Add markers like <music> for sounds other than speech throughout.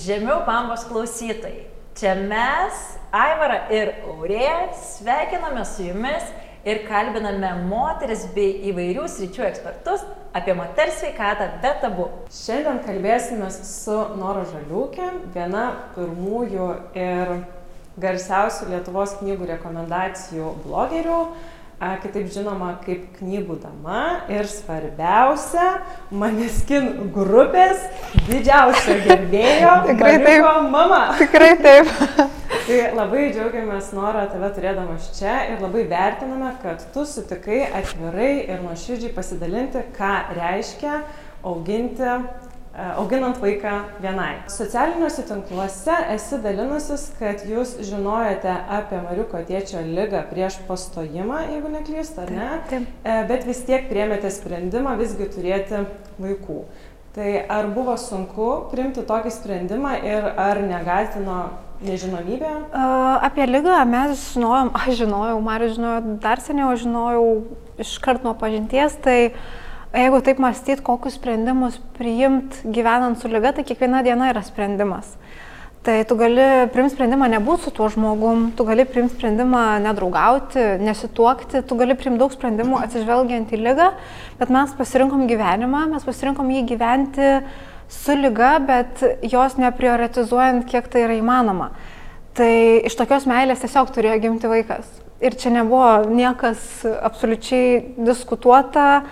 žemiau bambos klausytojai. Čia mes, Aivara ir Aurėja, sveikiname su jumis ir kalbiname moteris bei įvairių sričių ekspertus apie moters sveikatą be tabu. Šiandien kalbėsime su Nora Žaliūkė, viena pirmųjų ir garsiausių Lietuvos knygų rekomendacijų blogerių kitaip žinoma kaip knygų dama ir svarbiausia, Maneskin grupės didžiausio gerbėjo. <laughs> <laughs> Tikrai taip. Mama. Tikrai taip. tai labai džiaugiamės, Nora, tave turėdamas čia ir labai vertiname, kad tu sutikai atvirai ir nuoširdžiai pasidalinti, ką reiškia auginti auginant vaiką vienai. Socialiniuose tinkluose esi dalinusis, kad jūs žinojate apie Mariuko tėčio lygą prieš pastojimą, jeigu neklystu, ar ne? Taip. taip. E, bet vis tiek priemėte sprendimą visgi turėti vaikų. Tai ar buvo sunku priimti tokį sprendimą ir ar negaltino nežinomybė? Uh, apie lygą mes žinojom, aš žinojau, Marius žinojo dar seniau, žinojau iškart nuo pažinties, tai uh, Jeigu taip mąstyt, kokius sprendimus priimt gyvenant su lyga, tai kiekviena diena yra sprendimas. Tai tu gali priimti sprendimą nebūti su tuo žmogum, tu gali priimti sprendimą nedraugauti, nesituokti, tu gali priimti daug sprendimų atsižvelgiant į lygą, bet mes pasirinkom gyvenimą, mes pasirinkom jį gyventi su lyga, bet jos neprioritizuojant, kiek tai yra įmanoma. Tai iš tokios meilės tiesiog turėjo gimti vaikas. Ir čia nebuvo niekas absoliučiai diskutuota,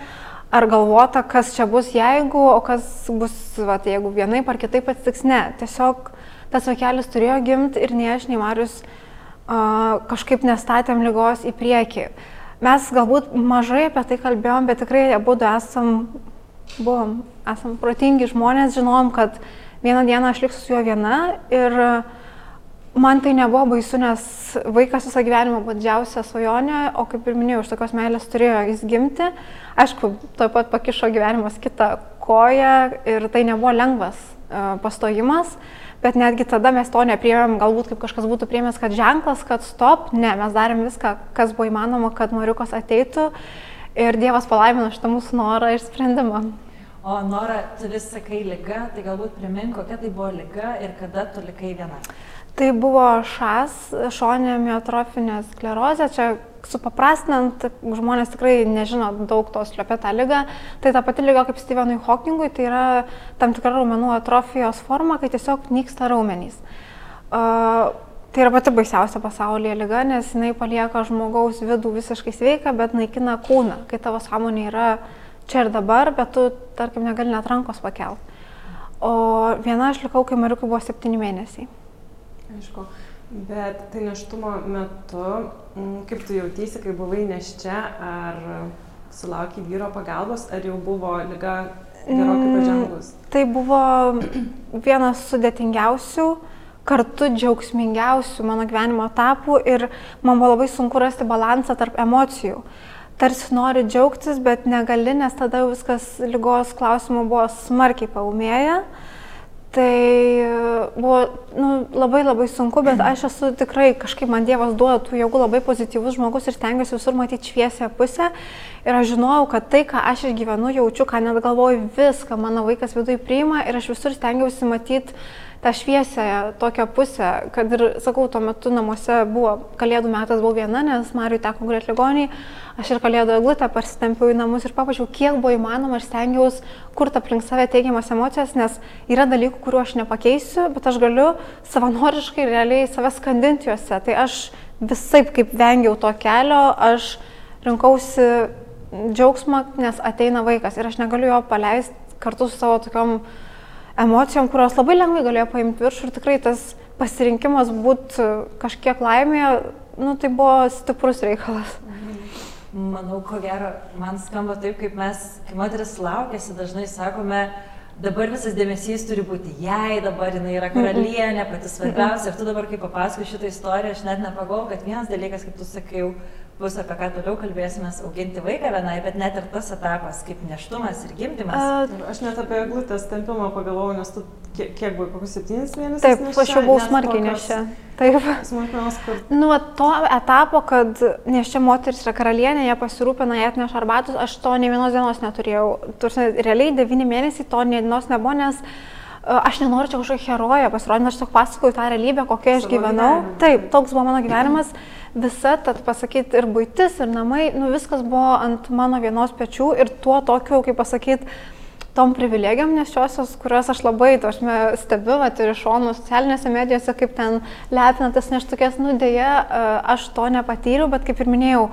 ar galvota, kas čia bus jeigu, o kas bus, va, jeigu vienaip ar kitaip atsitiks. Ne, tiesiog tas vaikelis turėjo gimti ir nei aš, nei Marius uh, kažkaip nestatėm lygos į priekį. Mes galbūt mažai apie tai kalbėjom, bet tikrai abu esam, buvom, esam protingi žmonės, žinom, kad vieną dieną aš liksiu su juo viena ir uh, Man tai nebuvo baisu, nes vaikas visą gyvenimą buvo didžiausia svajonė, o kaip ir minėjau, iš tokios meilės turėjo jis gimti. Aišku, tuo pat pakišo gyvenimas kitą koją ir tai nebuvo lengvas uh, pastojimas, bet netgi tada mes to nepriėmėm, galbūt kaip kažkas būtų priėmęs, kad ženklas, kad stop, ne, mes darėm viską, kas buvo įmanoma, kad Mariukas ateitų ir Dievas palaimino šitą mūsų norą ir sprendimą. O Nora, tu vis sakai lyga, tai galbūt primink, kokia tai buvo lyga ir kada tu likai viena. Tai buvo šas, šoninė miotrofinė sklerozė, čia supaprastinant, žmonės tikrai nežino daug tos apie tą lygą. Tai ta pati lyga kaip Stevenui Hawkingui, tai yra tam tikra raumenų atrofijos forma, kai tiesiog nyksta raumenys. Uh, tai yra pati baisiausia pasaulyje lyga, nes jinai palieka žmogaus vidų visiškai sveiką, bet naikina kūną, kai tavo sąmonė yra čia ir dabar, bet tu, tarkim, negali net rankos pakelti. O viena aš likau, kai Mariukui buvo septyni mėnesiai. Aišku, bet tai neštumo metu, mm, kaip tu jautėsi, kai buvai neščia, ar sulaukiai vyro pagalbos, ar jau buvo lyga gerokai mm, pažengus? Tai buvo vienas sudėtingiausių, kartu džiaugsmingiausių mano gyvenimo etapų ir man buvo labai sunku rasti balansą tarp emocijų. Tarsi nori džiaugtis, bet negali, nes tada viskas lygos klausimų buvo smarkiai paumėję. Tai e, buvo nu, labai labai sunku, bet aš esu tikrai kažkaip man Dievas duoda tų jėgų labai pozityvus žmogus ir stengiuosi visur matyti šviesę pusę. Ir aš žinojau, kad tai, ką aš išgyvenu, jaučiu, ką net galvoju, viską mano vaikas viduje priima ir aš visur stengiausi matyti tą šviesę tokią pusę, kad ir, sakau, tuo metu namuose buvo, kalėdų metas buvau viena, nes Mariui teko gulėti ligoniai, aš ir kalėdų eglutę parsitempiau į namus ir papačiau, kiek buvo įmanoma ir stengiausi kurti aplink save teigiamas emocijas, nes yra dalykų, kuriuo aš nepakeisiu, bet aš galiu savanoriškai realiai save skandinti juose. Tai aš visai kaip vengiau to kelio, aš rinkausi džiaugsmą, nes ateina vaikas ir aš negaliu jo paleisti kartu su savo tokiom emocijom, kurios labai lengvai galėjo paimti viršų ir tikrai tas pasirinkimas būti kažkiek laimėje, nu, tai buvo stiprus reikalas. Manau, ko gero, man skamba taip, kaip mes, kai moteris laukėsi, dažnai sakome, dabar visas dėmesys turi būti jai, dabar jinai yra karalienė, pati svarbiausia. Ir tu dabar, kai papasakoji šitą istoriją, aš net nepagalvoju, kad vienas dalykas, kaip tu sakai, bus apie ką toliau kalbėsime, auginti vaiką vienai, bet net ir tas etapas kaip neštumas ir gimdymas. A, aš net apie glutės tempimą pagalvojau, nes tu kiek, kiek buvo, kokius septynis mėnesius? Taip, aš jau buvau smarkiai nešia. Taip. Smulkmenos, kur. Nu, to etapo, kad nešia moteris yra karalienė, jie pasirūpina, jie atneša arbatus, aš to ne vienos dienos neturėjau. Tursi, realiai devyni mėnesiai to ne dienos nebuvo, nes aš nenoriu čia kažkokia heroja pasirodyti, aš tik pasakoju tą realybę, kokią aš gyvenau. gyvenimą. Taip, toks buvo mano gyvenimas, visa, tad pasakyti, ir būtis, ir namai, nu viskas buvo ant mano vienos pečių ir tuo tokiu, kaip pasakyti, tom privilegijom nešiosios, kuriuos aš labai, to aš stebiu, vat, ir iš šonų socialinėse medijose, kaip ten lepina tas neštukės, nu dėja, aš to nepatyriau, bet kaip ir minėjau,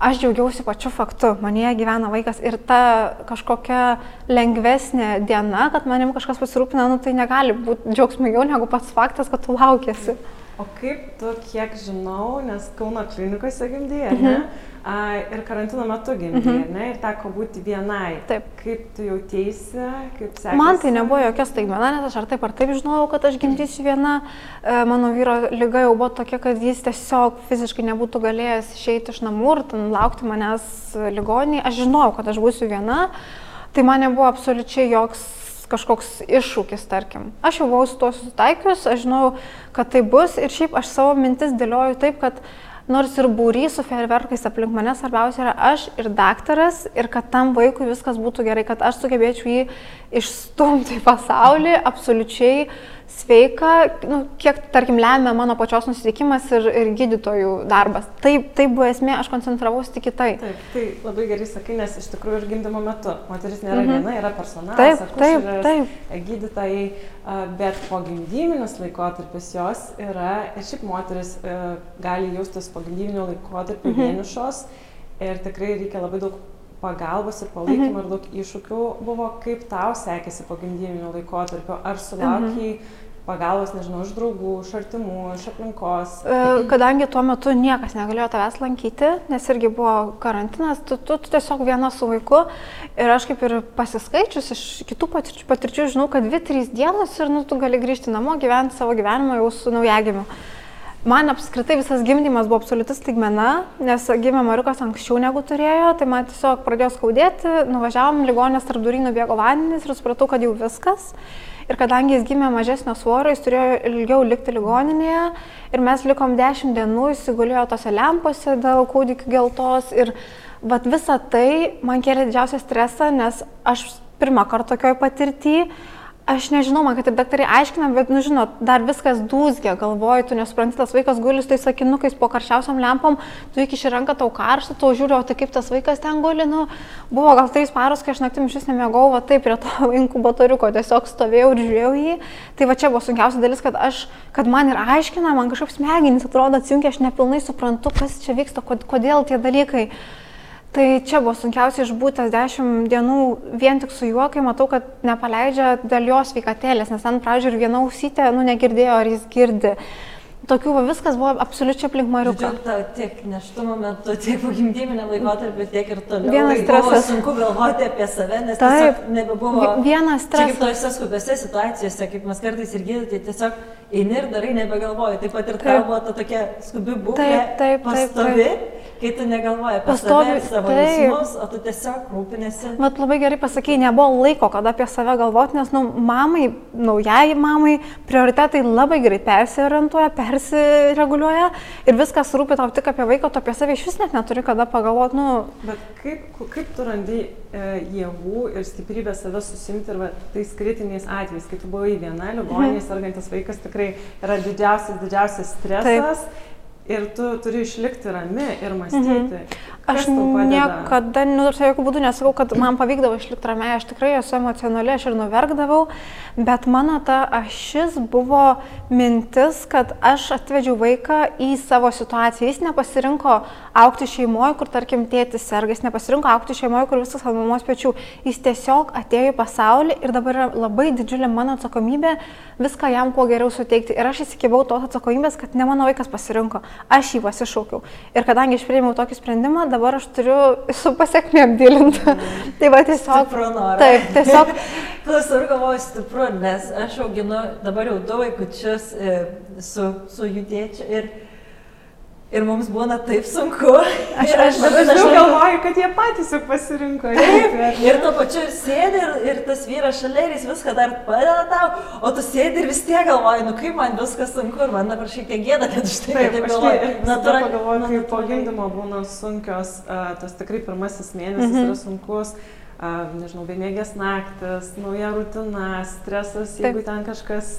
aš džiaugiausi pačiu faktu, manyje gyvena vaikas ir ta kažkokia lengvesnė diena, kad manim kažkas pasirūpina, nu tai negali būti džiaugsmingiau negu pats faktas, kad tu laukėsi. O kaip tu, kiek žinau, nes Kauno klinikose gimdėjai, mhm. ne? A, ir karantino metu gimdėjai, mhm. ne? Ir teko būti vienai. Taip. Kaip tu jautėsi, kaip sekėsi? Man tai nebuvo jokia staigmena, nes aš ar taip ar taip žinojau, kad aš gimdysiu viena. E, mano vyro lyga jau buvo tokia, kad jis tiesiog fiziškai nebūtų galėjęs išeiti iš namų ir ten laukti manęs ligoninėje. Aš žinojau, kad aš būsiu viena. Tai man nebuvo absoliučiai joks kažkoks iššūkis, tarkim. Aš jau buvau su tuo susitaikius, aš žinau, kad tai bus ir šiaip aš savo mintis dėlioju taip, kad nors ir būrys su ferverkais aplink mane, svarbiausia yra aš ir daktaras ir kad tam vaikui viskas būtų gerai, kad aš sugebėčiau jį išstumti į pasaulį absoliučiai sveika, nu, kiek, tarkim, lemia mano pačios nusiteikimas ir, ir gydytojų darbas. Taip, tai buvo esmė, aš koncentravausi tik į tai. Taip, tai labai gerai sakai, nes iš tikrųjų ir gimdymo metu moteris nėra -hmm. viena, yra personalas, taip, taip, taip. gydytojai, bet po gimdyminis laikotarpis jos yra, ir šiaip moteris gali jaustis po gimdyminio laikotarpio -hmm. vienišos ir tikrai reikia labai daug pagalbos ir palaikymo mhm. ir daug iššūkių buvo, kaip tau sekėsi po gimdyminio laikotarpio, ar sulaukiai mhm pagalbos, nežinau, iš draugų, iš artimų, iš aplinkos? E, kadangi tuo metu niekas negalėjo tavęs lankyti, nes irgi buvo karantinas, tu, tu, tu tiesiog viena su vaiku ir aš kaip ir pasiskaičius iš kitų patirčių, patirčių žinau, kad 2-3 dienos ir nu, tu gali grįžti namo, gyventi savo gyvenimą jau su naujagimiu. Man apskritai visas gimdymas buvo absoliutus stigmena, nes gimė Mariukas anksčiau negu turėjo, tai man tiesiog pradėjo skaudėti, nuvažiavom ligonės tarp durų, nubėgo vandenis ir supratau, kad jau viskas. Ir kadangi jis gimė mažesnio svorio, jis turėjo ilgiau likti ligoninėje. Ir mes likom 10 dienų, jis įgulėjo tose lempose dėl kūdikių geltos. Ir vat visą tai man kėlė didžiausią stresą, nes aš pirmą kartą tokioj patirtyje aš nežinau, man kad ir daktarai aiškina, bet, nu, žinot, dar viskas dūzgia, galvoju, tu nesupranti, tas vaikas gulis, tai sakinukais po karščiausiam lempom, tu iki šį ranką tau karštą, tu žiūri, o tai kaip tas vaikas ten guli, nu, buvo gal trys paros, kai aš naktim iš vis nemėgau, va taip, prie to <laughs> inkubatoriuko tiesiog stovėjau ir žiūrėjau jį. Tai va čia buvo sunkiausia dalis, kad aš, kad man ir aiškina, man kažkaip smegenys atrodo atsijungia, aš nepilnai suprantu, kas čia vyksta, kodėl tie dalykai. Tai čia buvo sunkiausia išbūti tas dešimt dienų vien tik su juo, kai matau, kad nepaleidžia dėl jos sveikatėlės, nes ten pradžioje ir viena ausytė, nu, negirdėjo, ar jis girdi. Tokių va, viskas buvo absoliučiai aplink Mariuką. Tiek neštumo metu, tiek pogimdyminio laikotarpio, tiek ir toliau. Vienas stresas. Buvo sunku galvoti apie save, nes Taip, nebebuvo. Vienas stresas. Kaip tose skubiose situacijose, kaip mes kartais ir gydytojai, tiesiog eini ir darai nebegalvoji. Taip pat ir tavo buvo ta tokia skubi būklė. Taip, taip, pastovi. Taip, taip kai tu negalvoji apie Pastovi, save, savo jausmus, o tu tiesiog rūpinėsi. Mat labai gerai pasakai, nebuvo laiko, kada apie save galvoti, nes nu, mamai, naujai mamai, prioritetai labai greit persiorientuoja, persireguliuoja ir viskas rūpi tau tik apie vaiką, tu apie save iš vis net neturi kada pagalvoti. Nu... Bet kaip, kaip tu randi e, jėgų ir stiprybę save susimti ir va, tais kritiniais atvejais, kai tu buvai viena, ligoninėje mhm. sergantis vaikas tikrai yra didžiausias, didžiausias stresas. Taip ir tu turi išlikti rami ir mąstyti. Mhm. Aš niekada, nu, aš jokių būdų nesakau, kad man pavykdavo išlikti ramiai, aš tikrai esu emocionali, aš ir nuverkdavau, bet mano ta ašis buvo mintis, kad aš atvedžiau vaiką į savo situaciją. Jis nepasirinko aukti šeimoje, kur, tarkim, tėtis serga, jis nepasirinko aukti šeimoje, kur viskas ant mamos pečių. Jis tiesiog atėjo į pasaulį ir dabar yra labai didžiulė mano atsakomybė viską jam kuo geriau suteikti. Ir aš įsikibau tos atsakomybės, kad ne mano vaikas pasirinko, aš jį pasišaukiau. Ir kadangi aš priėmiau tokį sprendimą, dabar aš turiu su pasiekmėm dilinti. Mm. tai va tiesiog. Stipru norą. Taip, tiesiog. <laughs> Plus ir galvoju stipru, nes aš auginu dabar jau du vaikučius e, su, su judėčiu ir Ir mums būna taip sunku. Aš, aš dabar dažnai galvoju, kad jie patys juk pasirinko. Taip, ir tuo pačiu sėdi ir, ir tas vyras šalia ir jis viską dar padeda tau, o tu sėdi ir vis tiek galvoji, nu kaip man viskas sunku ir man dabar šiek tiek gėda, kad aš taip, taip galvoju. Natūraliai pagalvoju, kaip po gimdymo būna sunkios, uh, tas tikrai pirmasis mėnesis -hmm. yra sunkus. nežinau, bemėgės naktis, nauja rutina, stresas, jeigu Taip. ten kažkas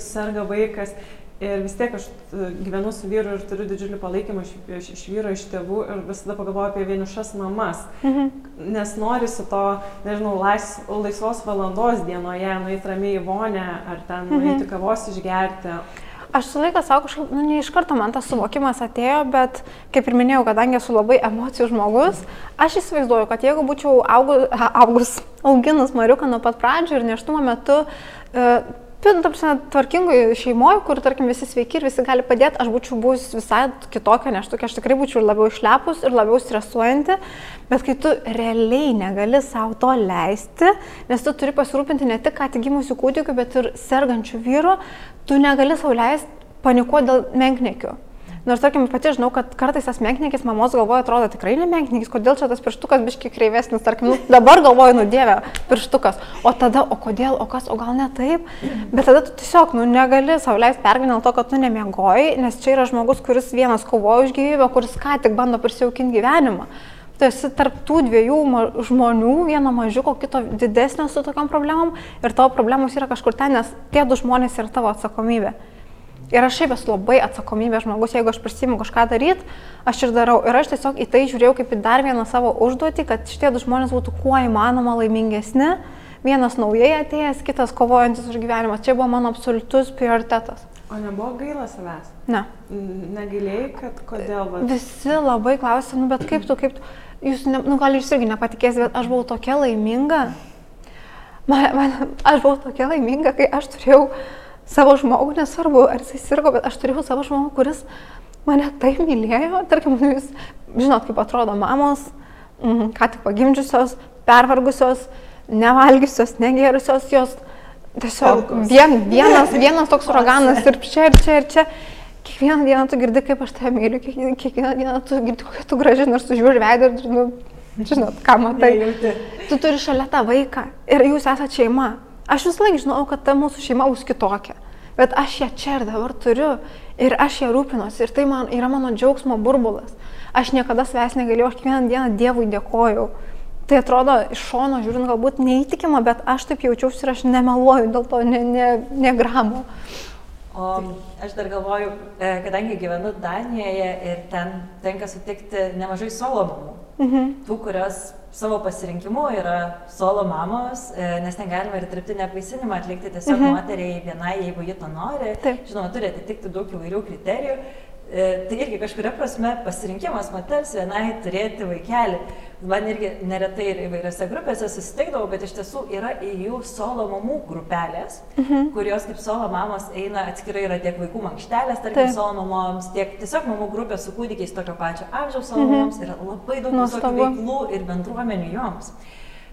serga vaikas. Ir vis tiek aš gyvenu su vyru ir turiu didžiulį palaikymą iš, iš, iš vyro, iš tėvų ir visada pagalvoju apie vienišas mamas. Mhm. Nes nori su to, nežinau, lais, laisvos valandos dienoje nueiti ramiai į vonę ar ten mhm. nueiti kavos išgerti. Aš su laiką savo kažkaip, nu, ne iš karto man tas suvokimas atėjo, bet kaip ir minėjau, kadangi esu labai emocijų žmogus, aš įsivaizduoju, kad jeigu būčiau augus, augus auginus Mariuką nuo pat pradžių ir neštumo metu, e, nu, prasme, tvarkingoje šeimoje, kur, tarkim, visi sveiki ir visi gali padėti, aš būčiau buvus visai kitokia, nes tokia aš tikrai būčiau labiau išlepus ir labiau stresuojanti, bet kai tu realiai negali savo to leisti, nes tu turi pasirūpinti ne tik ką tik gimusių kūdikių, bet ir sergančių vyrų, tu negali savo leisti panikuoti dėl menknekių. Nors, tarkim, pati žinau, kad kartais tas menknikis mamos galvoja, atrodo tikrai ne menknikis, kodėl čia tas pirštukas biški kreivesnis, tarkim, nu, dabar galvoju, nudėvė pirštukas, o tada, o kodėl, o kas, o gal ne taip, bet tada tu tiesiog, nu, negali leisti pergyventi dėl to, kad tu nemiegoji, nes čia yra žmogus, kuris vienas kovoja už gyvybę, kuris ką tik bando prisijaukinti gyvenimą. Tu esi tarp tų dviejų žmonių, vieno mažiuko, kito didesnio su tokiam problemom ir tavo problemos yra kažkur ten, nes tie du žmonės yra tavo atsakomybė. Ir aš šiaip esu labai atsakomybė žmogus, jeigu aš prisimu kažką daryti, aš ir darau. Ir aš tiesiog į tai žiūrėjau kaip į dar vieną savo užduotį, kad šitie du žmonės būtų kuo įmanoma laimingesni. Vienas naujai atėjęs, kitas kovojantis už gyvenimą. Čia buvo mano absoliutus prioritetas. O nebuvo gaila savęs? Ne. Negilėjai, kad kodėl? Va... Visi labai klausė, nu bet kaip tu, kaip tu, jūs, ne, nu gal jūs irgi nepatikėsite, bet aš buvau tokia laiminga. Man, man, aš buvau tokia laiminga, kai aš turėjau savo žmogų, nesvarbu, ar jisai sirgo, bet aš turėjau savo žmogų, kuris mane taip mylėjo. Tarkim, nu, jūs žinot, kaip atrodo mamos, mm, ką tik pagimdžiusios, pervargusios, nevalgiusios, negerusios, jos tiesiog vien, vienas, <laughs> vienas toks uraganas ir čia, ir čia, ir čia. Kiekvieną dieną tu girdi, kaip aš tave myliu, kiekvieną, dieną tu girdi, kokia tu graži, nors tu žiūri veidą ir, nu, žinot, ką matai. Tu turi šalia tą vaiką ir jūs esate šeima. Aš vis laik žinau, kad ta mūsų šeima bus kitokia, bet aš ją čia ir dabar turiu ir aš ją rūpinuosi ir tai man, yra mano džiaugsmo burbulas. Aš niekada savęs negalėjau, aš kiekvieną dieną Dievui dėkojau. Tai atrodo iš šono žiūrint galbūt neįtikima, bet aš taip jaučiausi ir aš nemeluoju dėl to ne, ne, ne gramo. O aš dar galvoju, e, kadangi gyvenu Danijoje ir ten tenka sutikti nemažai solo mamų, mhm. tų, kurios savo pasirinkimu yra solo mamos, e, nes ten galima ir dirbtinę apvaisinimą atlikti tiesiog mhm. moteriai vienai, jeigu ji to nori. Taip. Žinoma, turi atitikti daug įvairių kriterijų. E, tai irgi kažkuria prasme pasirinkimas moters vienai turėti vaikelį man irgi neretai ir įvairiose grupėse susitikdavau, bet iš tiesų yra į jų solo mamų grupelės, mhm. kurios kaip solo mamos eina atskirai yra tiek vaikų mankštelės, tarkim, Taip. solo mamoms, tiek tiesiog mamų grupė su kūdikiais tokio pačio amžiaus solo mhm. mamoms, yra labai daug visokių veiklų ir bendruomenių joms.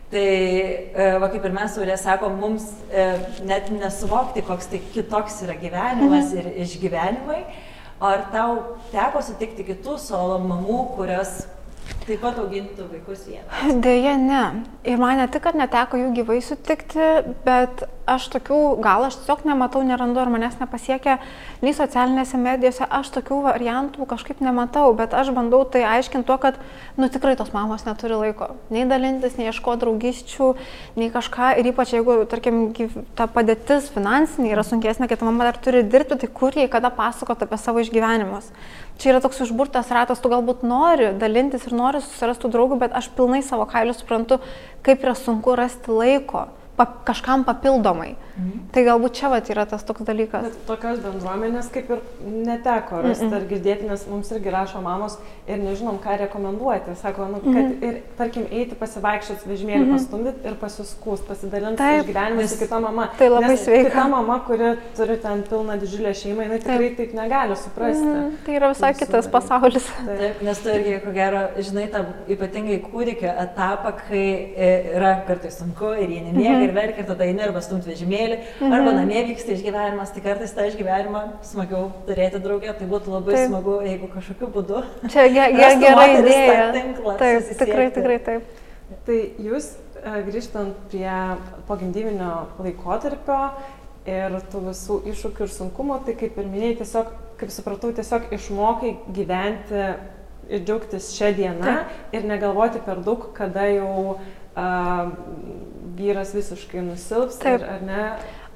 Tai, e, va kaip ir mes surė sakom, mums e, net nesuvokti, koks tai kitoks yra gyvenimas mhm. ir išgyvenimai. Ar tau teko sutikti kitų solo mamų, kurios Taip pat augintų vaikus vieną. Deja, ne. Ir man ne tik, kad neteko jų gyvai sutikti, bet aš tokių, gal aš tiesiog nematau, nerandu, ar manęs nepasiekia nei socialinėse medijose, aš tokių variantų kažkaip nematau, bet aš bandau tai aiškinti tuo, kad, nu tikrai tos mamos neturi laiko. Nei dalintis, nei ieško draugysčių, nei kažką. Ir ypač jeigu, tarkim, ta padėtis finansinė yra sunkesnė, kad mama dar turi dirbti, tai kur jie kada pasakoti apie savo išgyvenimus čia yra toks užburtas ratas, tu galbūt nori dalintis ir nori susirasti draugų, bet aš pilnai savo kailiu suprantu, kaip yra sunku rasti laiko pa, kažkam papildomai. Mhm. Tai galbūt čia vat, yra tas toks dalykas. Bet tokios bendruomenės kaip ir neteko rasti mm -mm. ar girdėti, nes mums irgi rašo mamos ir nežinom, ką rekomenduoti. Sako, nu, kad mm -hmm. ir, tarkim, eiti pasivaikščioti vežimėlį, mm -hmm. pastumdyti ir pasiskūst, pasidalinti išgyvenimą su kita mama. Tai labai nes sveika. Kita mama, kuri turi ten pilną didžiulę šeimą, jinai tikrai taip, taip negali suprasti. Mm -hmm. Tai yra visai kitas pasaulis. Taip. taip, nes tu irgi, ko gero, žinai, tą ypatingai kūdikio etapą, kai e, yra kartais sunku ir jie nemiega mm -hmm. ir verkia tada eini arba stumti vežimėlį, mm -hmm. arba namie vyksta išgyvenimas, tai kartais tą išgyvenimą smagiau turėti draugę, tai būtų labai taip. smagu, jeigu kažkokiu būdu. Čia ge <laughs> ge gera idėja. Taip, tikrai, tikrai taip. Tai jūs e, grįžtant prie pogimdyvinio laikotarpio ir tų visų iššūkių ir sunkumų, tai kaip ir minėjai, tiesiog, kaip supratau, tiesiog išmokai gyventi ir džiaugtis šią dieną Taip. ir negalvoti per daug, kada jau uh, vyras visiškai nusilps, Taip. ar ne?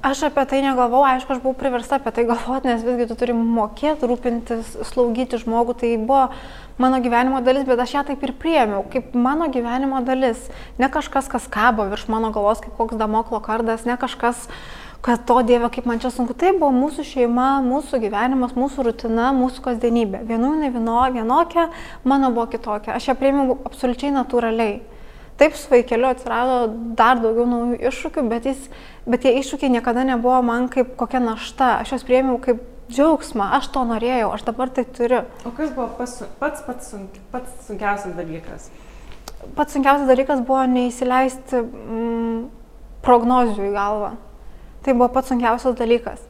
Aš apie tai negalvau, aišku, aš buvau priversta apie tai galvoti, nes visgi tu turi mokėti rūpintis, slaugyti žmogų, tai buvo mano gyvenimo dalis, bet aš ją taip ir priemiau, kaip mano gyvenimo dalis. Ne kažkas, kas kabo virš mano galvos, kaip koks damoklo kardas, ne kažkas, kad to Dieve, kaip man čia sunku. Tai buvo mūsų šeima, mūsų gyvenimas, mūsų rutina, mūsų kasdienybė. Vienų jinai vieno, vienokia, mano buvo kitokia. Aš ją priemiau absoliučiai natūraliai. Taip, su vaikeliu atsirado dar daugiau naujų iššūkių, bet, jis, bet tie iššūkiai niekada nebuvo man kaip kokia našta. Aš juos priėmiau kaip džiaugsmą, aš to norėjau, aš dabar tai turiu. O kas buvo pas, pats, pats, sunk, pats sunkiausias dalykas? Pats sunkiausias dalykas buvo neįsileisti mm, prognozių į galvą. Tai buvo pats sunkiausias dalykas.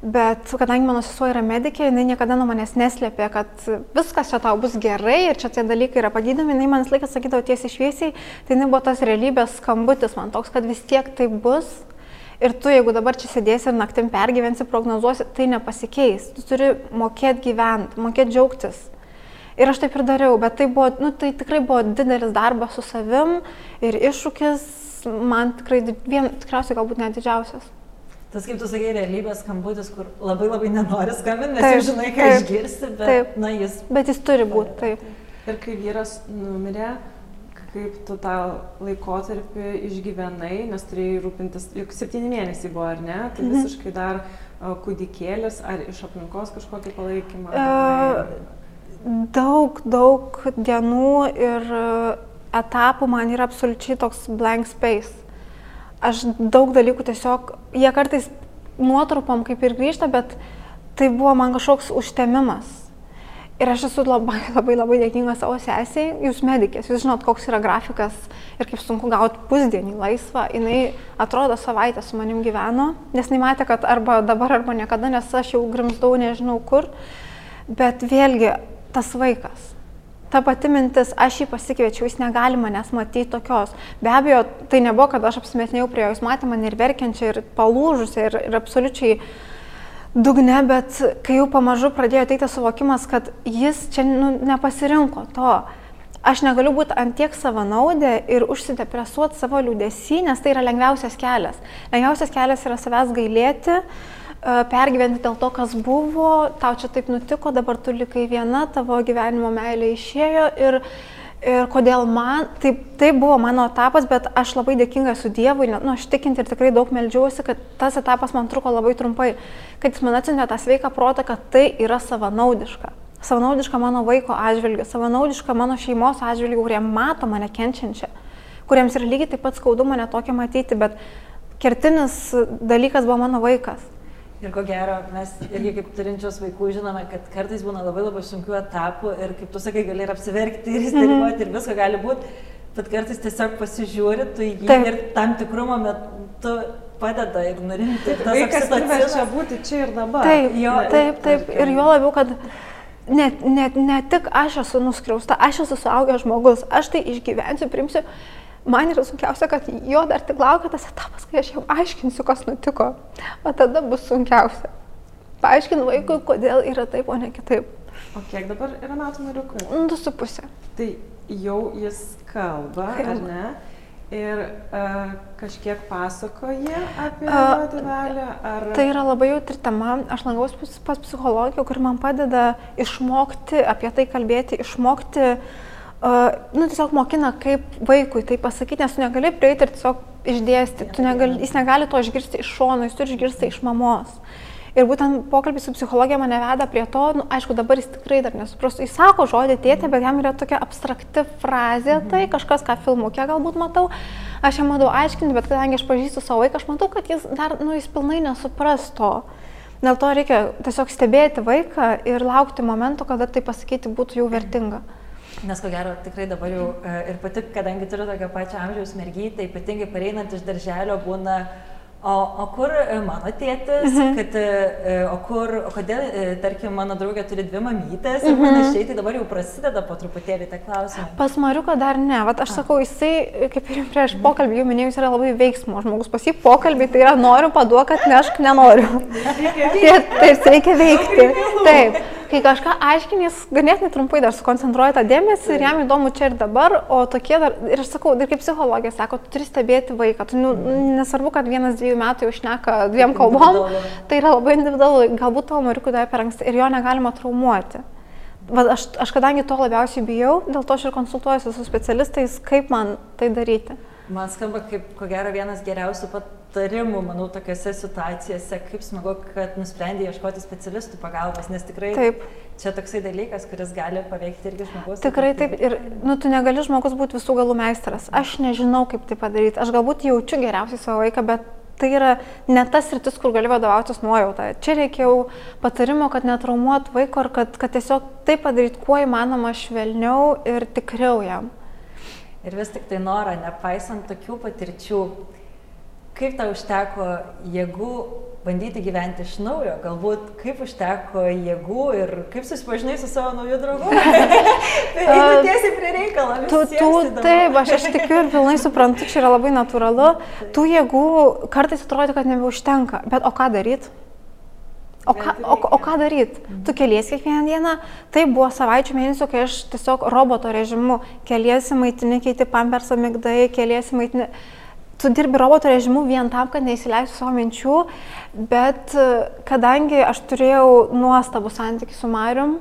Bet kadangi mano sesuo yra medikė, jinai niekada nuo manęs neslėpė, kad viskas čia tau bus gerai ir čia tie dalykai yra pagydomi, jinai man laiką sakydavo tiesiai šviesiai, tai jinai buvo tas realybės skambutis man toks, kad vis tiek tai bus. Ir tu, jeigu dabar čia sėdėsi ir naktim pergyvensi, prognozuosi, tai nepasikeis. Tu turi mokėti gyventi, mokėti džiaugtis. Ir aš taip ir dariau, bet tai, buvo, nu, tai tikrai buvo didelis darbas su savim ir iššūkis man tikrai, vien, tikriausiai galbūt net didžiausias. Tas, kaip tu sakai, realybės skambutis, kur labai labai nenori skambinti, nes Taip, jau žinai, ką taip, išgirsti, bet, taip. na, jis Bet jis turi būti taip. Ir kai vyras numirė, kaip tu tą laikotarpį išgyvenai, nes turėjai rūpintis, juk septyni mėnesiai buvo, ar ne? Tai Mhm. visiškai dar kūdikėlis, ar iš aplinkos kažkokį palaikymą? E, daug, daug dienų ir etapų man yra absoliučiai toks blank space. Aš daug dalykų tiesiog, jie kartais nuotrupom kaip ir grįžta, bet tai buvo man kažkoks užtemimas. Ir aš esu <laughs> labai, labai, labai dėkinga savo sesiai, jūs medikės, jūs žinot, koks yra grafikas ir kaip sunku gauti pusdienį laisvą. Jis atrodo savaitę su manim gyveno, nes nematė, kad arba dabar, arba niekada, nes aš jau grimzdau nežinau kur. Bet vėlgi tas vaikas. Ta pati mintis, aš jį pasikviečiau, jis negali manęs matyti tokios. Be abejo, tai nebuvo, kad aš apsimetinėjau prie jo, jis matė mane ir verkiančią, ir palūžusią, ir, ir absoliučiai dugne, bet kai jau pamažu pradėjo ateiti suvokimas, kad jis čia nu, nepasirinko to. Aš negaliu būti antiek savanaudė ir užsidepresuoti savo liūdėsi, nes tai yra lengviausias kelias. Lengviausias kelias yra savęs gailėti, e, pergyventi dėl to, kas buvo, tau čia taip nutiko, dabar tu likai viena, tavo gyvenimo meilė išėjo ir, ir kodėl man, taip, tai buvo mano etapas, bet aš labai dėkinga esu Dievui, nu, aš tikinti ir tikrai daug melžiausi, kad tas etapas man truko labai trumpai, kad jis man atsintė tą sveiką protą, kad tai yra savanaudiška. Savanaudiška mano vaiko atžvilgiu, savanaudiška mano šeimos atžvilgiu, kurie mato mane kenčiančią, kuriems yra lygiai taip pat skaudu mane tokia matyti, bet kertinis dalykas buvo mano vaikas. Ir ko gero, mes irgi kaip turinčios vaikų žinome, kad kartais būna labai labai sunkių etapų ir kaip tu sakai, gali ir apsiverkti, ir įsteriliuoti, mm -hmm. ir visko gali būti, bet kartais tiesiog pasižiūri, tu jį Taip. ir tam tikru momentu padeda ir nurimti. ir Vaikas priverčia būti čia ir dabar. Taip, jo, taip, taip. Ir juo labiau, kad ne, ne, ne tik aš esu nuskriausta, aš esu suaugęs žmogus, aš tai išgyvensiu, primsiu. Man yra sunkiausia, kad jo dar tik laukia tas etapas, kai aš jam aiškinsiu, kas nutiko. O tada bus sunkiausia. Paaiškinu vaikui, kodėl yra taip, o ne kitaip. O kiek dabar yra metų mariukui? Nu, Du su pusė. Tai jau jis kalba, ar Kalba. ne? Ir uh, kažkiek pasakoja apie uh, tėvelį, ar... Tai yra labai jautri tema. Aš lankausi pas, psichologę, kuri man padeda išmokti apie tai kalbėti, išmokti, uh, nu, tiesiog mokina, kaip vaikui tai pasakyti, nes tu negali prieiti ir tiesiog išdėsti. Negali, jis negali to išgirsti iš šono, jis turi išgirsti iš mamos. Ir būtent pokalbis su psichologija mane veda prie to, nu, aišku, dabar jis tikrai dar nesuprastų. Jis sako žodį tėtė, bet jam yra tokia abstrakti frazė, tai kažkas, ką filmuke galbūt matau. Aš jam matau aiškinti, bet kadangi aš pažįstu savo vaiką, aš matau, kad jis dar, nu, jis pilnai nesupras to. Dėl to reikia tiesiog stebėti vaiką ir laukti momento, kada tai pasakyti būtų jau vertinga. Nes ko gero, tikrai dabar jau e, ir pati, kadangi turiu tokią pačią amžiaus mergytę, ypatingai pareinant iš darželio būna, o, o kur e, mano tėtis, mhm. kad, e, o, kur, o kodėl, e, tarkim, mano draugė turi dvi mamytės ir Mhm. panašiai, tai dabar jau prasideda po truputėlį tie klausimai. Pas Mariuką dar ne, Vat aš sakau, jisai, kaip ir prieš pokalbį jau minėjau, jis yra labai veiksmo žmogus. Pas jį pokalbį tai yra noriu paduok, kad nešk nenoriu. <laughs> Taip, reikia veikti. Taip. kai kažką aiškinys, ganėtinai trumpai dar sukoncentruoja tą dėmesį ir jam įdomu čia ir dabar, o tokie dar, ir aš sakau, ir kaip psichologija sako, tu turi stebėti vaiką, tu nu, nesvarbu, kad vienas dviejų metų jau šneka dviem kalbom, tai yra labai individualu, galbūt tavo mariukų dar per anksti ir jo negalima traumuoti. Va, aš, aš kadangi to labiausiai bijau, dėl to aš ir konsultuojuosi su specialistais, kaip man tai daryti. Man skamba kaip, ko gero, vienas geriausių patarimų, manau, tokiuose situacijose, kaip smagu, kad nusprendė ieškoti specialistų pagalbos, nes tikrai taip. čia toksai dalykas, kuris gali paveikti irgi žmogus. Tikrai taip, ir nu, tu negali žmogus būti visų galų meistras. Aš nežinau, kaip tai padaryti. Aš galbūt jaučiu geriausiai savo vaiką, bet tai yra ne tas rytis, kur gali vadovautis nuojauta. Čia reikėjo patarimo, kad netraumuot vaiko ir kad, kad tiesiog tai padaryti kuo įmanoma švelniau ir tikriau jam. Ir vis tik tai norą, nepaisant tokių patirčių, kaip tau užteko jėgų bandyti gyventi iš naujo, galbūt kaip užteko jėgų ir kaip susipažinai su savo nauju draugu. <laughs> tai tiesiai prie reikalo. Tu, tu, taip, aš, aš tikiu ir pilnai suprantu, čia yra labai natūralu. Tų jėgų kartais atrodo, kad nebeužtenka, bet o ką daryti? O ką, o, o ką daryti? Tu keliesi kiekvieną dieną. Tai buvo savaičių mėnesių, kai aš tiesiog roboto režimu keliesi maitini, keiti pampersą migdai, keliesi maitini. Tu dirbi roboto režimu vien tam, kad neįsileistų savo minčių, bet e, kadangi aš turėjau nuostabų santykių su Marium,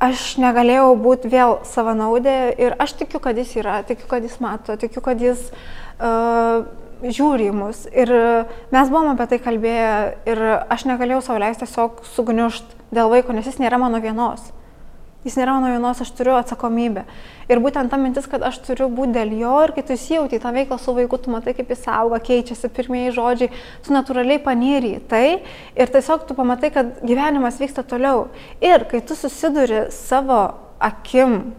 aš negalėjau būti vėl savanaudė ir aš tikiu, kad jis yra, tikiu, kad jis mato, tikiu, kad jis uh, žiūri į mus. Ir mes buvom apie tai kalbėję ir aš negalėjau savo leisti tiesiog sugniušt dėl vaiko, nes jis nėra mano vienos. Jis nėra mano vienos, aš turiu atsakomybę. Ir būtent ta mintis, kad aš turiu būti dėl jo ir kai tu įsijauti tą veiklą su vaiku, tu matai, kaip jis auga, keičiasi pirmieji žodžiai, tu natūraliai panyri į tai ir tiesiog tu pamatai, kad gyvenimas vyksta toliau. Ir kai tu susiduri savo akim,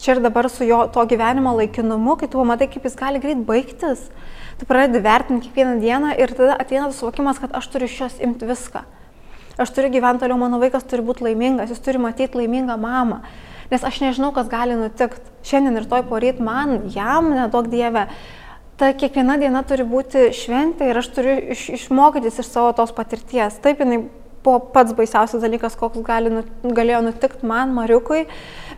čia ir dabar su jo to gyvenimo laikinumu, kai tu pamatai, kaip jis gali greit baigtis, tu pradedi vertinti kiekvieną dieną ir tada ateina suvokimas, kad aš turiu iš jos imti viską. Aš turiu gyventi toliau, mano vaikas turi būti laimingas, jis turi matyti laimingą mamą. Nes aš nežinau, kas gali nutikti. Šiandien ir toj poryt man, jam, nedaug dieve. Ta kiekviena diena turi būti šventė ir aš turiu iš, išmokytis iš savo tos patirties. Taip, jinai buvo pats baisiausias dalykas, koks gali, galėjo nutikti man, Mariukui,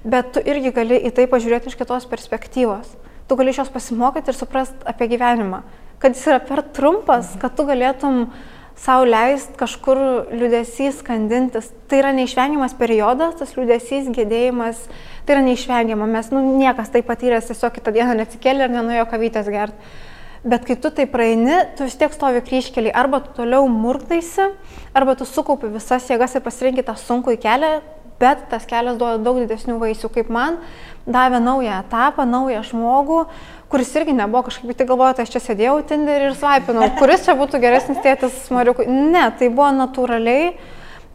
bet tu irgi gali į tai pažiūrėti iš kitos perspektyvos tu gali iš jos pasimokyti ir suprast apie gyvenimą. Kad jis yra per trumpas, kad tu galėtum savo leisti kažkur liudesys skandintis. Tai yra neišvengiamas periodas, tas liudesys, gėdėjimas, tai yra neišvengiama. Mes, nu, niekas tai patyręs tiesiog kitą dieną neatsikėlė ir nenuėjo kavytės gerti. Bet kai tu tai praeini, tu vis tiek stovi kryškelį, arba tu toliau murktaisi, arba tu sukaupi visas jėgas ir pasirinki tą sunkų kelią, bet tas kelias duoda daug didesnių vaisių, kaip man, davė naują etapą, naują žmogų, kuris irgi nebuvo kažkaip, tai galvoju, tai aš čia sėdėjau Tinderį ir svaipinau, kuris čia būtų geresnis tėtis Mariukui. Ne, tai buvo natūraliai,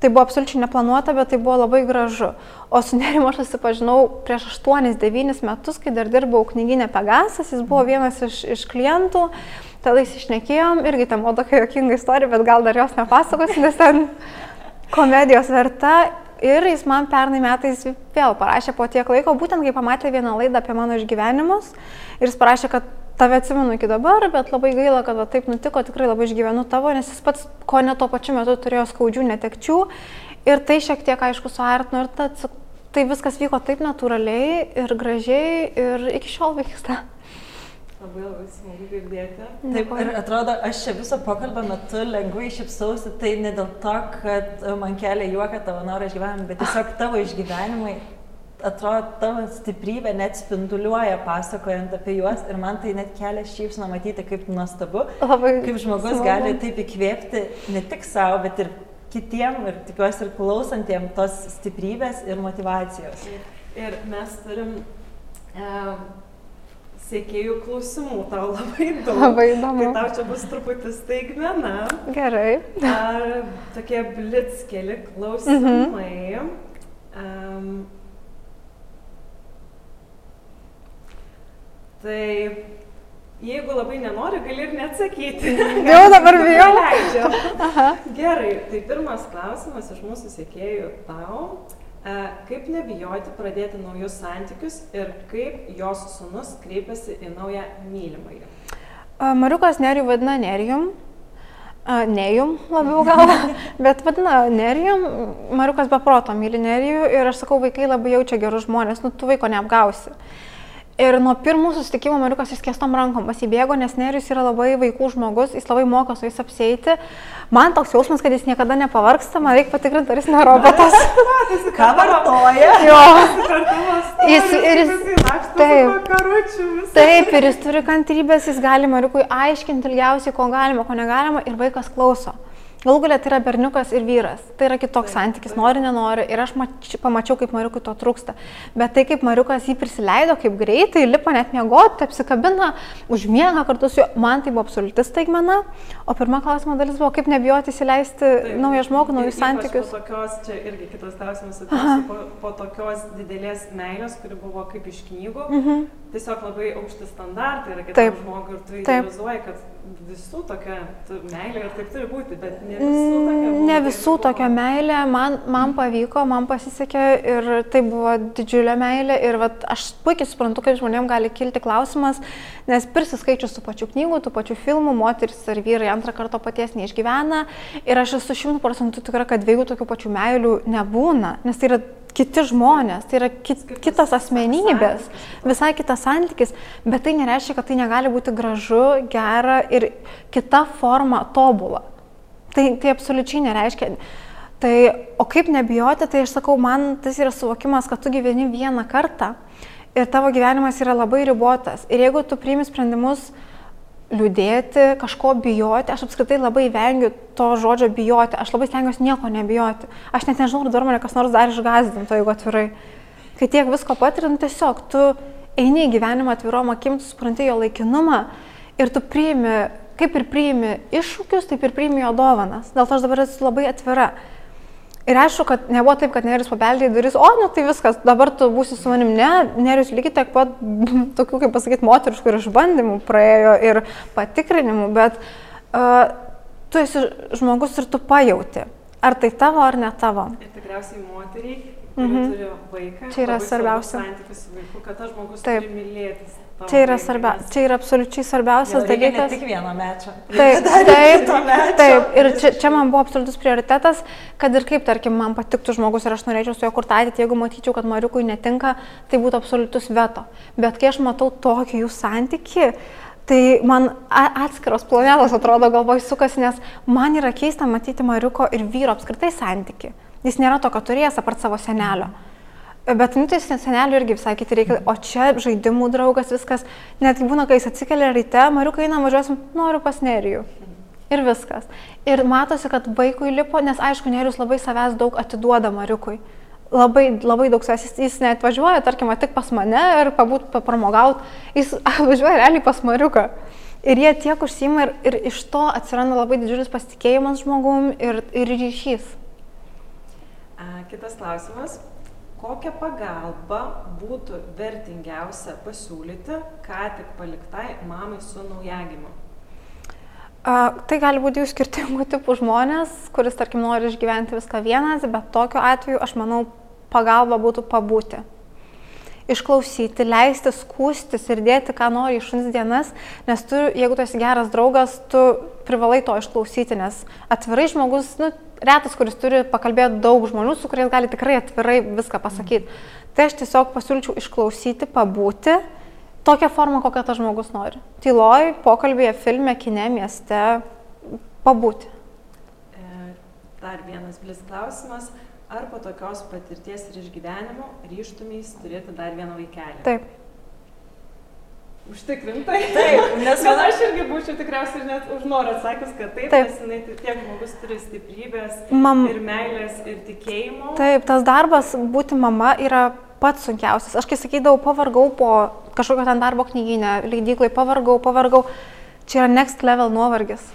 tai buvo absoliučiai neplanuota, bet tai buvo labai gražu. O su nerimu aš susipažinau prieš 8-9 metus, kai dar dirbau knyginė Pegasas, jis buvo vienas iš, iš klientų. Tada įsišnekėjom, irgi ten buvo tokia jokinga istorija, bet gal dar jos nepasakosiu, nes ten komedijos verta. Ir jis man pernai metais vėl parašė po tiek laiko, būtent kai pamatė vieną laidą apie mano išgyvenimus. Ir jis parašė, kad tave atsimenu iki dabar, bet labai gaila, kad va, taip nutiko, tikrai labai išgyvenu tavo, nes jis pats ko ne tuo pačiu metu turėjo skaudžių netekčių. Ir tai šiek tiek, aišku, suartino ir ta, tai viskas vyko taip natūraliai ir gražiai ir iki šiol vyksta. Labai labai smagu girdėti. Taip, ir atrodo, aš čia viso pokalbio metu lengvai šipsausi, tai ne dėl to, kad man kelia juoką tavo norą išgyvenimą, bet tiesiog <laughs> tavo išgyvenimai, atrodo, tavo stiprybė net spinduliuoja pasakojant apie juos ir man tai net kelia šypsną matyti, kaip nuostabu, labai kaip žmogus smagu. gali taip įkvėpti ne tik savo, bet ir kitiem ir tikiuosi ir klausantiem tos stiprybės ir motivacijos. Ir mes turim um, Sėkėjų klausimų tau labai <laughs> daug. Labai įdomu. Tai tau čia bus truputį staigmena. Gerai. Ar tokie blitz keli klausimai. Mhm. Um, tai jeigu labai nenori, gali ir neatsakyti. <laughs> Jau dabar bijau. Gerai, tai pirmas klausimas iš mūsų sėkėjų tau. E, kaip nebijoti pradėti naujus santykius ir kaip jos sunus kreipiasi į naują mylimąjį? Mariukas Nerijų vadina Nerijum. A, Nejum labiau gal, <laughs> bet vadina Nerijum, Mariukas be proto myli Nerijų ir aš sakau, vaikai labai jaučia gerus žmonės, nu tu vaiko neapgausi. Ir nuo pirmų susitikimų Mariukas įskėstom rankom pasibėgo, nes Nerijus yra labai vaikų žmogus, jis labai moka su jais apsėti. Man toks jausmas, kad jis niekada nepavarksta, man reikia patikrinti, ar jis ne robotas. <laughs> Ką vartoja? Jo. Jis- ir jis- taip. Taip, ir jis turi kantrybės, jis gali Mariukui aiškinti ilgiausiai, ko galima, ko negalima, ir vaikas klauso. Galų galia tai yra berniukas ir vyras. Tai yra kitoks santykis, nori, nenori. Ir aš mač, pamačiau, kaip Mariukui to trūksta. Bet tai, kaip Mariukas jį prisileido, kaip greitai, lipa net miegoti, apsikabina, užmiega kartu su juo, man tai buvo absoliuti staigmena. O pirma klausimo dalis buvo, kaip nebijoti įsileisti naują žmogų, naujus santykius. Po tokios, čia irgi kitas klausimas, po, po tokios didelės meilės, kuri buvo kaip iš knygų, Mhm. Tiesiog labai aukšti standartai yra kitam žmogui ir tu idealizuoji, kad visų tokia meilė ir taip turi būti, bet ne visų tokia. Mm, buvo, Ne visų buvo. tokia meilė, man, man pavyko, man pasisekė ir tai buvo didžiulė meilė ir vat, aš puikiai suprantu, kaip žmonėms gali kilti klausimas, nes prisiskaičius tų pačių knygų, tų pačių filmų, moteris ir vyrai antrą kartą paties neišgyvena ir aš esu šimtų procentų tikra, kad dviejų tokių pačių meilių nebūna, nes tai yra kiti žmonės, tai yra ki, kitos asmenybės, visai kitas santykis, bet tai nereiškia, kad tai negali būti gražu, gera ir kita forma tobula. Tai, tai absoliučiai nereiškia. Tai, o kaip nebijoti, tai aš sakau, man tas yra suvokimas, kad tu gyveni vieną kartą ir tavo gyvenimas yra labai ribotas. Ir jeigu tu priimi sprendimus liūdėti, kažko bijoti, aš apskritai labai vengiu to žodžio bijoti, aš labai stengiuosi nieko nebijoti. Aš net nežinau, ar dar mane kas nors dar išgazdinto, jeigu atvirai. Kai tiek visko patirin, tiesiog tu eini į gyvenimą atvirom akim, tu supranti jo laikinumą ir tu priimi, kaip ir priimi iššūkius, taip ir priimi jo dovanas. Dėl to aš dabar esu labai atvira. Ir aišku, kad nebuvo taip, kad Nerius pabeldė į duris, o, nu tai viskas, dabar tu būsi su manim. Ne, Nerius lygiai tiek pat, <laughs> tokių, kaip pasakyti, moteriškų ir išbandymų praėjo ir patikrinimų, bet uh, tu esi žmogus ir tu pajauti, ar tai tavo ar ne tavo. Ir tikriausiai moteriai, kuri mm -hmm. turi vaiką, Čia yra svarbiausia. Santykis su vaiku, kad tas žmogus Taip. turi mylėtis. Čia yra, svarbia, čia yra absoliučiai svarbiausias Ne dalykas. tik vieno mečio. Taip, taip, taip. Ir čia, čia man buvo absoliutus prioritetas, kad ir kaip, tarkim, man patiktų žmogus ir aš norėčiau su juo kurti ateitį, jeigu matyčiau, kad Mariukui netinka, tai būtų absoliutus veto. Bet kai aš matau tokį jų santyki, tai man atskiros planetos atrodo galvoj sukasi, nes man yra keista matyti Mariuko ir vyro apskritai santyki. Jis nėra to, ką turėjęs apart savo senelio. Bet nu, tai senelių irgi visai kiti reikalai. O čia žaidimų draugas, viskas. Netgi būna, kai jis atsikelia ryte, Mariukai eina, važiuosim, noriu pas Nerijų. Ir viskas. Ir matosi, kad vaikui lipo, nes aišku, Nerijus labai savęs daug atiduoda Mariukui. Labai, labai daug savęs. Jis, jis net važiuoja, tarkim, tik pas mane ir pabūt, papramogaut. Jis <laughs> važiuoja realiai pas Mariuką. Ir jie tiek užsima ir, ir iš to atsiranda labai didžiulis pasitikėjimas žmogum ir, ir ryšys. Kitas klausimas. Kokią pagalbą būtų vertingiausia pasiūlyti, ką tik paliktai mamai su naujagimiu? A, tai gali būti jų skirtingų tipų žmonės, kuris, tarkim, nori išgyventi viską vienas, bet tokiu atveju, aš manau, pagalba būtų pabūti. Išklausyti, leisti skūstis ir dėti, ką nori iš šuns dienas, nes tu, jeigu tu esi geras draugas, tu privalai to išklausyti, nes atvirai žmogus, nu, retas, kuris turi pakalbėti daug žmonių, su kuriais gali tikrai atvirai viską pasakyti. Tai aš tiesiog pasiūlyčiau išklausyti, pabūti, tokią formą, kokią tas žmogus nori. Tyloj, pokalbėje, filme, kine, mieste, pabūti. E, Dar vienas blis klausimas. Ar po tokios patirties ir išgyvenimo ryštumės turėti dar vieną vaikelį? Taip. Užtikrintai. <laughs> Taip, nes viena- aš irgi būčiau tikriausiai net už norą atsakęs, kad taip, Taip. nes jinai tiek žmogus turi stiprybės Mam, ir meilės ir tikėjimo. taip, tas darbas būti mama yra pats sunkiausias. Aš kai sakydavau, pavargau po kažkokio ten darbo knyginę, leidyklai, pavargau, pavargau, čia yra next level nuovargis.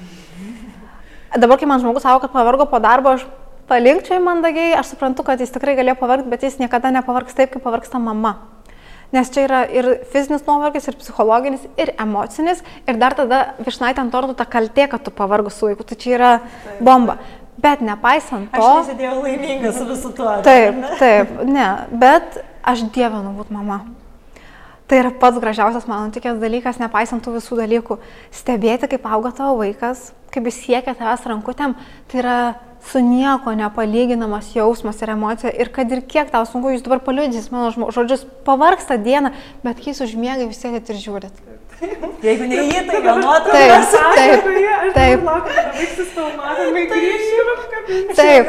<laughs> Dabar, kai man žmogus sako, kad pavargo po darbo, aš palinkčiau mandagiai, aš suprantu, kad jis tikrai galėjo pavargti, bet jis niekada nepavargs taip, kaip pavargsta mama. Nes čia yra ir fizinis nuovargis, ir psichologinis, ir emocinis, ir dar tada višnaitė ant tortų ta kaltė, kad tu pavargus su vaiku, tai čia yra bomba. Bet nepaisant to... Aš nesidėjau laiminga su visu tuo. Taip, ne? <laughs> taip, ne, bet aš dievinu būti mama. Tai yra pats gražiausias mano tikės dalykas, nepaisant tų visų dalykų. Stebėti, kaip auga tavo vaikas, kaip jis siekia tavęs rankutėm, tai yra su nieko nepalyginamas jausmas ir emocija. Ir kad ir kiek tau sunku, jūs dabar paliudys mano žodžius, pavarksta dieną, bet kai jūs užmėgai vis tiek ir žiūrit. Jeigu ne jį, tai jo nuotraukas. Taip, taip. Taip. Taip.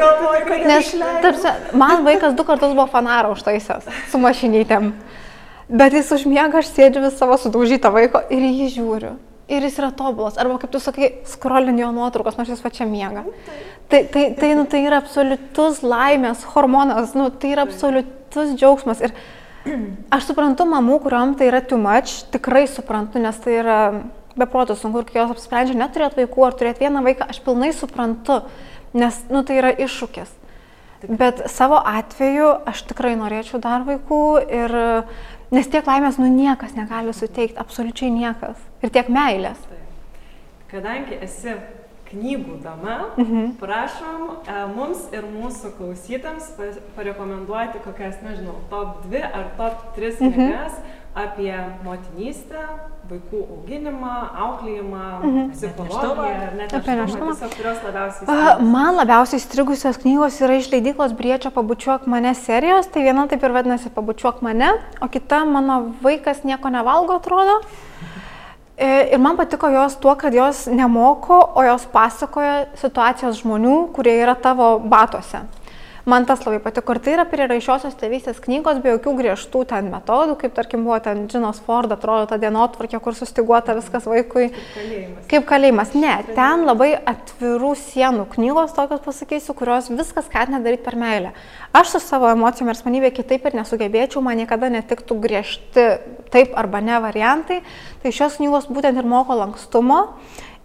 Nes tarsi, man vaikas du kartus buvo fanarą užtaisęs su mašinytėm. Bet jis užmiega, aš sėdžiu vis savo sudaužytą vaiko ir jį žiūriu. Ir jis yra tobulas. Arba kaip tu sakai, skrolini jo nuotraukos, nors jis pačia miega. Tai, tai, tai, nu, tai yra absoliutus laimės hormonas, nu, tai yra absoliutus džiaugsmas. Ir aš suprantu mamų, kuriuom tai yra too much, tikrai suprantu, nes tai yra beprotų sunku kai jos apsprendžia neturėti vaikų ar turėti vieną vaiką, aš pilnai suprantu, nes nu, tai yra iššūkis. Bet savo atveju aš tikrai norėčiau dar vaikų ir nes tiek laimės nu niekas negali suteikti, absoliučiai niekas. Ir tiek meilės. Kadangi esi knygų dama, mhm. prašom e, mums ir mūsų klausytams parekomenduoti kokias, nežinau, top 2 ar top 3 mhm. knygas apie motinystę, vaikų auginimą, auklėjimą, mhm. psichologiją, net apie neštumą, kurios labiausiai įstrigusios. Man labiausiai įstrigusios knygos yra iš leidyklos Briečio pabučiuok mane serijos, tai viena taip ir vadinasi pabučiuok mane, o kita mano vaikas nieko nevalgo atrodo. E, ir man patiko jos tuo, kad jos nemoko, o jos pasakoja situacijos žmonių, kurie yra tavo batose. Man tas labai patiko. Ir tai yra priraišiosios tėvystės knygos be jokių griežtų ten metodų, kaip tarkim buvo ten Džinos Ford, atrodo ta dienotvarkė, kur sustiguota viskas vaikui. Kaip kalėjimas. Kaip kalėjimas. Ne, ten labai atvirų sienų knygos, tokios pasakysiu, kurios viskas skatina daryti per meilę. Aš su savo emocijom ir asmenybė kitaip ir nesugebėčiau, man niekada netiktų griežti taip arba ne variantai. Tai šios knygos būtent ir moko lankstumo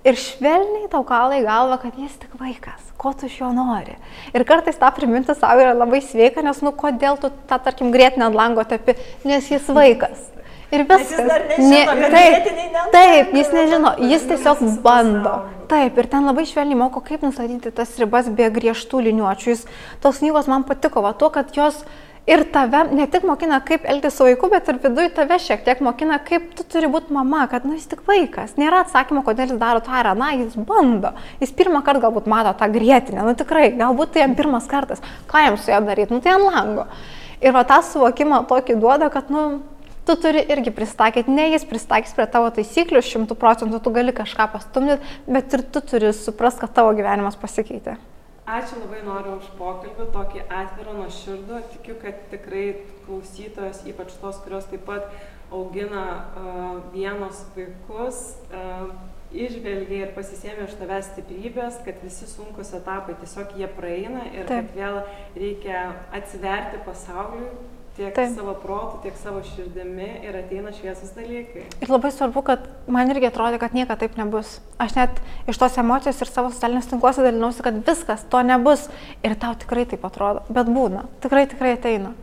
ir švelniai tau kalai galva, kad jis tik vaikas, ko tu iš jo nori. Ir kartais tą priminti savo yra labai sveika, nes, nu, kodėl tu tą, tarkim, grėtinę ant lango tepi, nes jis vaikas. Ir viskas. Nežino, ne, taip, taip, jis nežino, jis tiesiog bando. Taip, ir ten labai švelniai moko, kaip nustatyti tas ribas be griežtų liniuočių. Jis, tos knygos man patiko, va, tuo, kad jos ir tave ne tik mokina, kaip elgtis su vaiku, bet ir viduje tave šiek tiek mokina, kaip tu turi būti mama, kad nu, jis tik vaikas. Nėra atsakymo, kodėl jis daro tą ar aną, jis bando. Jis pirmą kartą galbūt mato tą grėtinę, nu tikrai, galbūt tai jam pirmas kartas. Ką jam su ja daryti, nu tai ant lango. Ir va tą suvokimą tokį duoda, kad, nu, tu turi irgi pristaikyti, ne jis pristaikys prie tavo taisyklių, šimtų procentų tu gali kažką pastumdyti, bet ir tu turi suprasti, kad tavo gyvenimas pasikeitė. Ačiū labai noriu už pokalbį, tokį atvirą, nuoširdų. Tikiu, kad tikrai klausytojos, ypač tos, kurios taip pat augina vienos vaikus, išvelgia ir pasisėmė iš tavęs stiprybės, kad visi sunkus etapai tiesiog jie praeina ir kad vėl reikia atsiverti pasauliui, tiek Taip. savo protų, tiek savo širdimi ir ateina šviesus dalykai. Ir labai svarbu, kad man irgi atrodė, kad niekada taip nebus. Aš net iš tos emocijos ir savo socialiniuose tinkluose dalinausi, kad viskas, to nebus. Ir tau tikrai taip atrodo. Bet būna. Tikrai, tikrai ateina.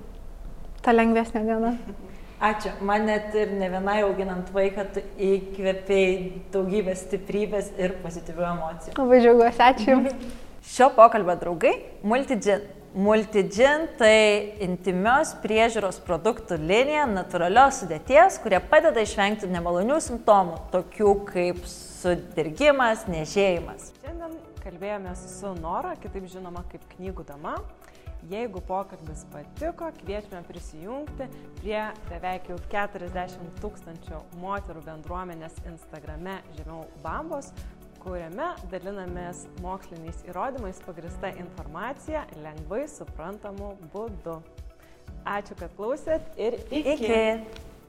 Ta lengvesnė diena. <laughs> Ačiū. Man net ir ne vienai auginant vaiką įkvėpiai daugybę stiprybės ir pozityvių emocijų. Labai džiaugiuosi. Ačiū. <laughs> Šio pokalbio draugai Multidžin Multigin tai intimios priežiūros produktų linija natūralios sudėties, kurie padeda išvengti nemalonių simptomų, tokių kaip sudirgimas, nežėjimas. Šiandien kalbėjome su Nora, kitaip žinoma kaip knygų dama. Jeigu pokalbis patiko, kviečiame prisijungti prie beveik jau 40 tūkstančių moterų bendruomenės Instagrame žemiau bambos, kuriame dalinamės moksliniais įrodymais pagrista informacija lengvai suprantamu būdu. Ačiū, kad klausėt ir iki. iki.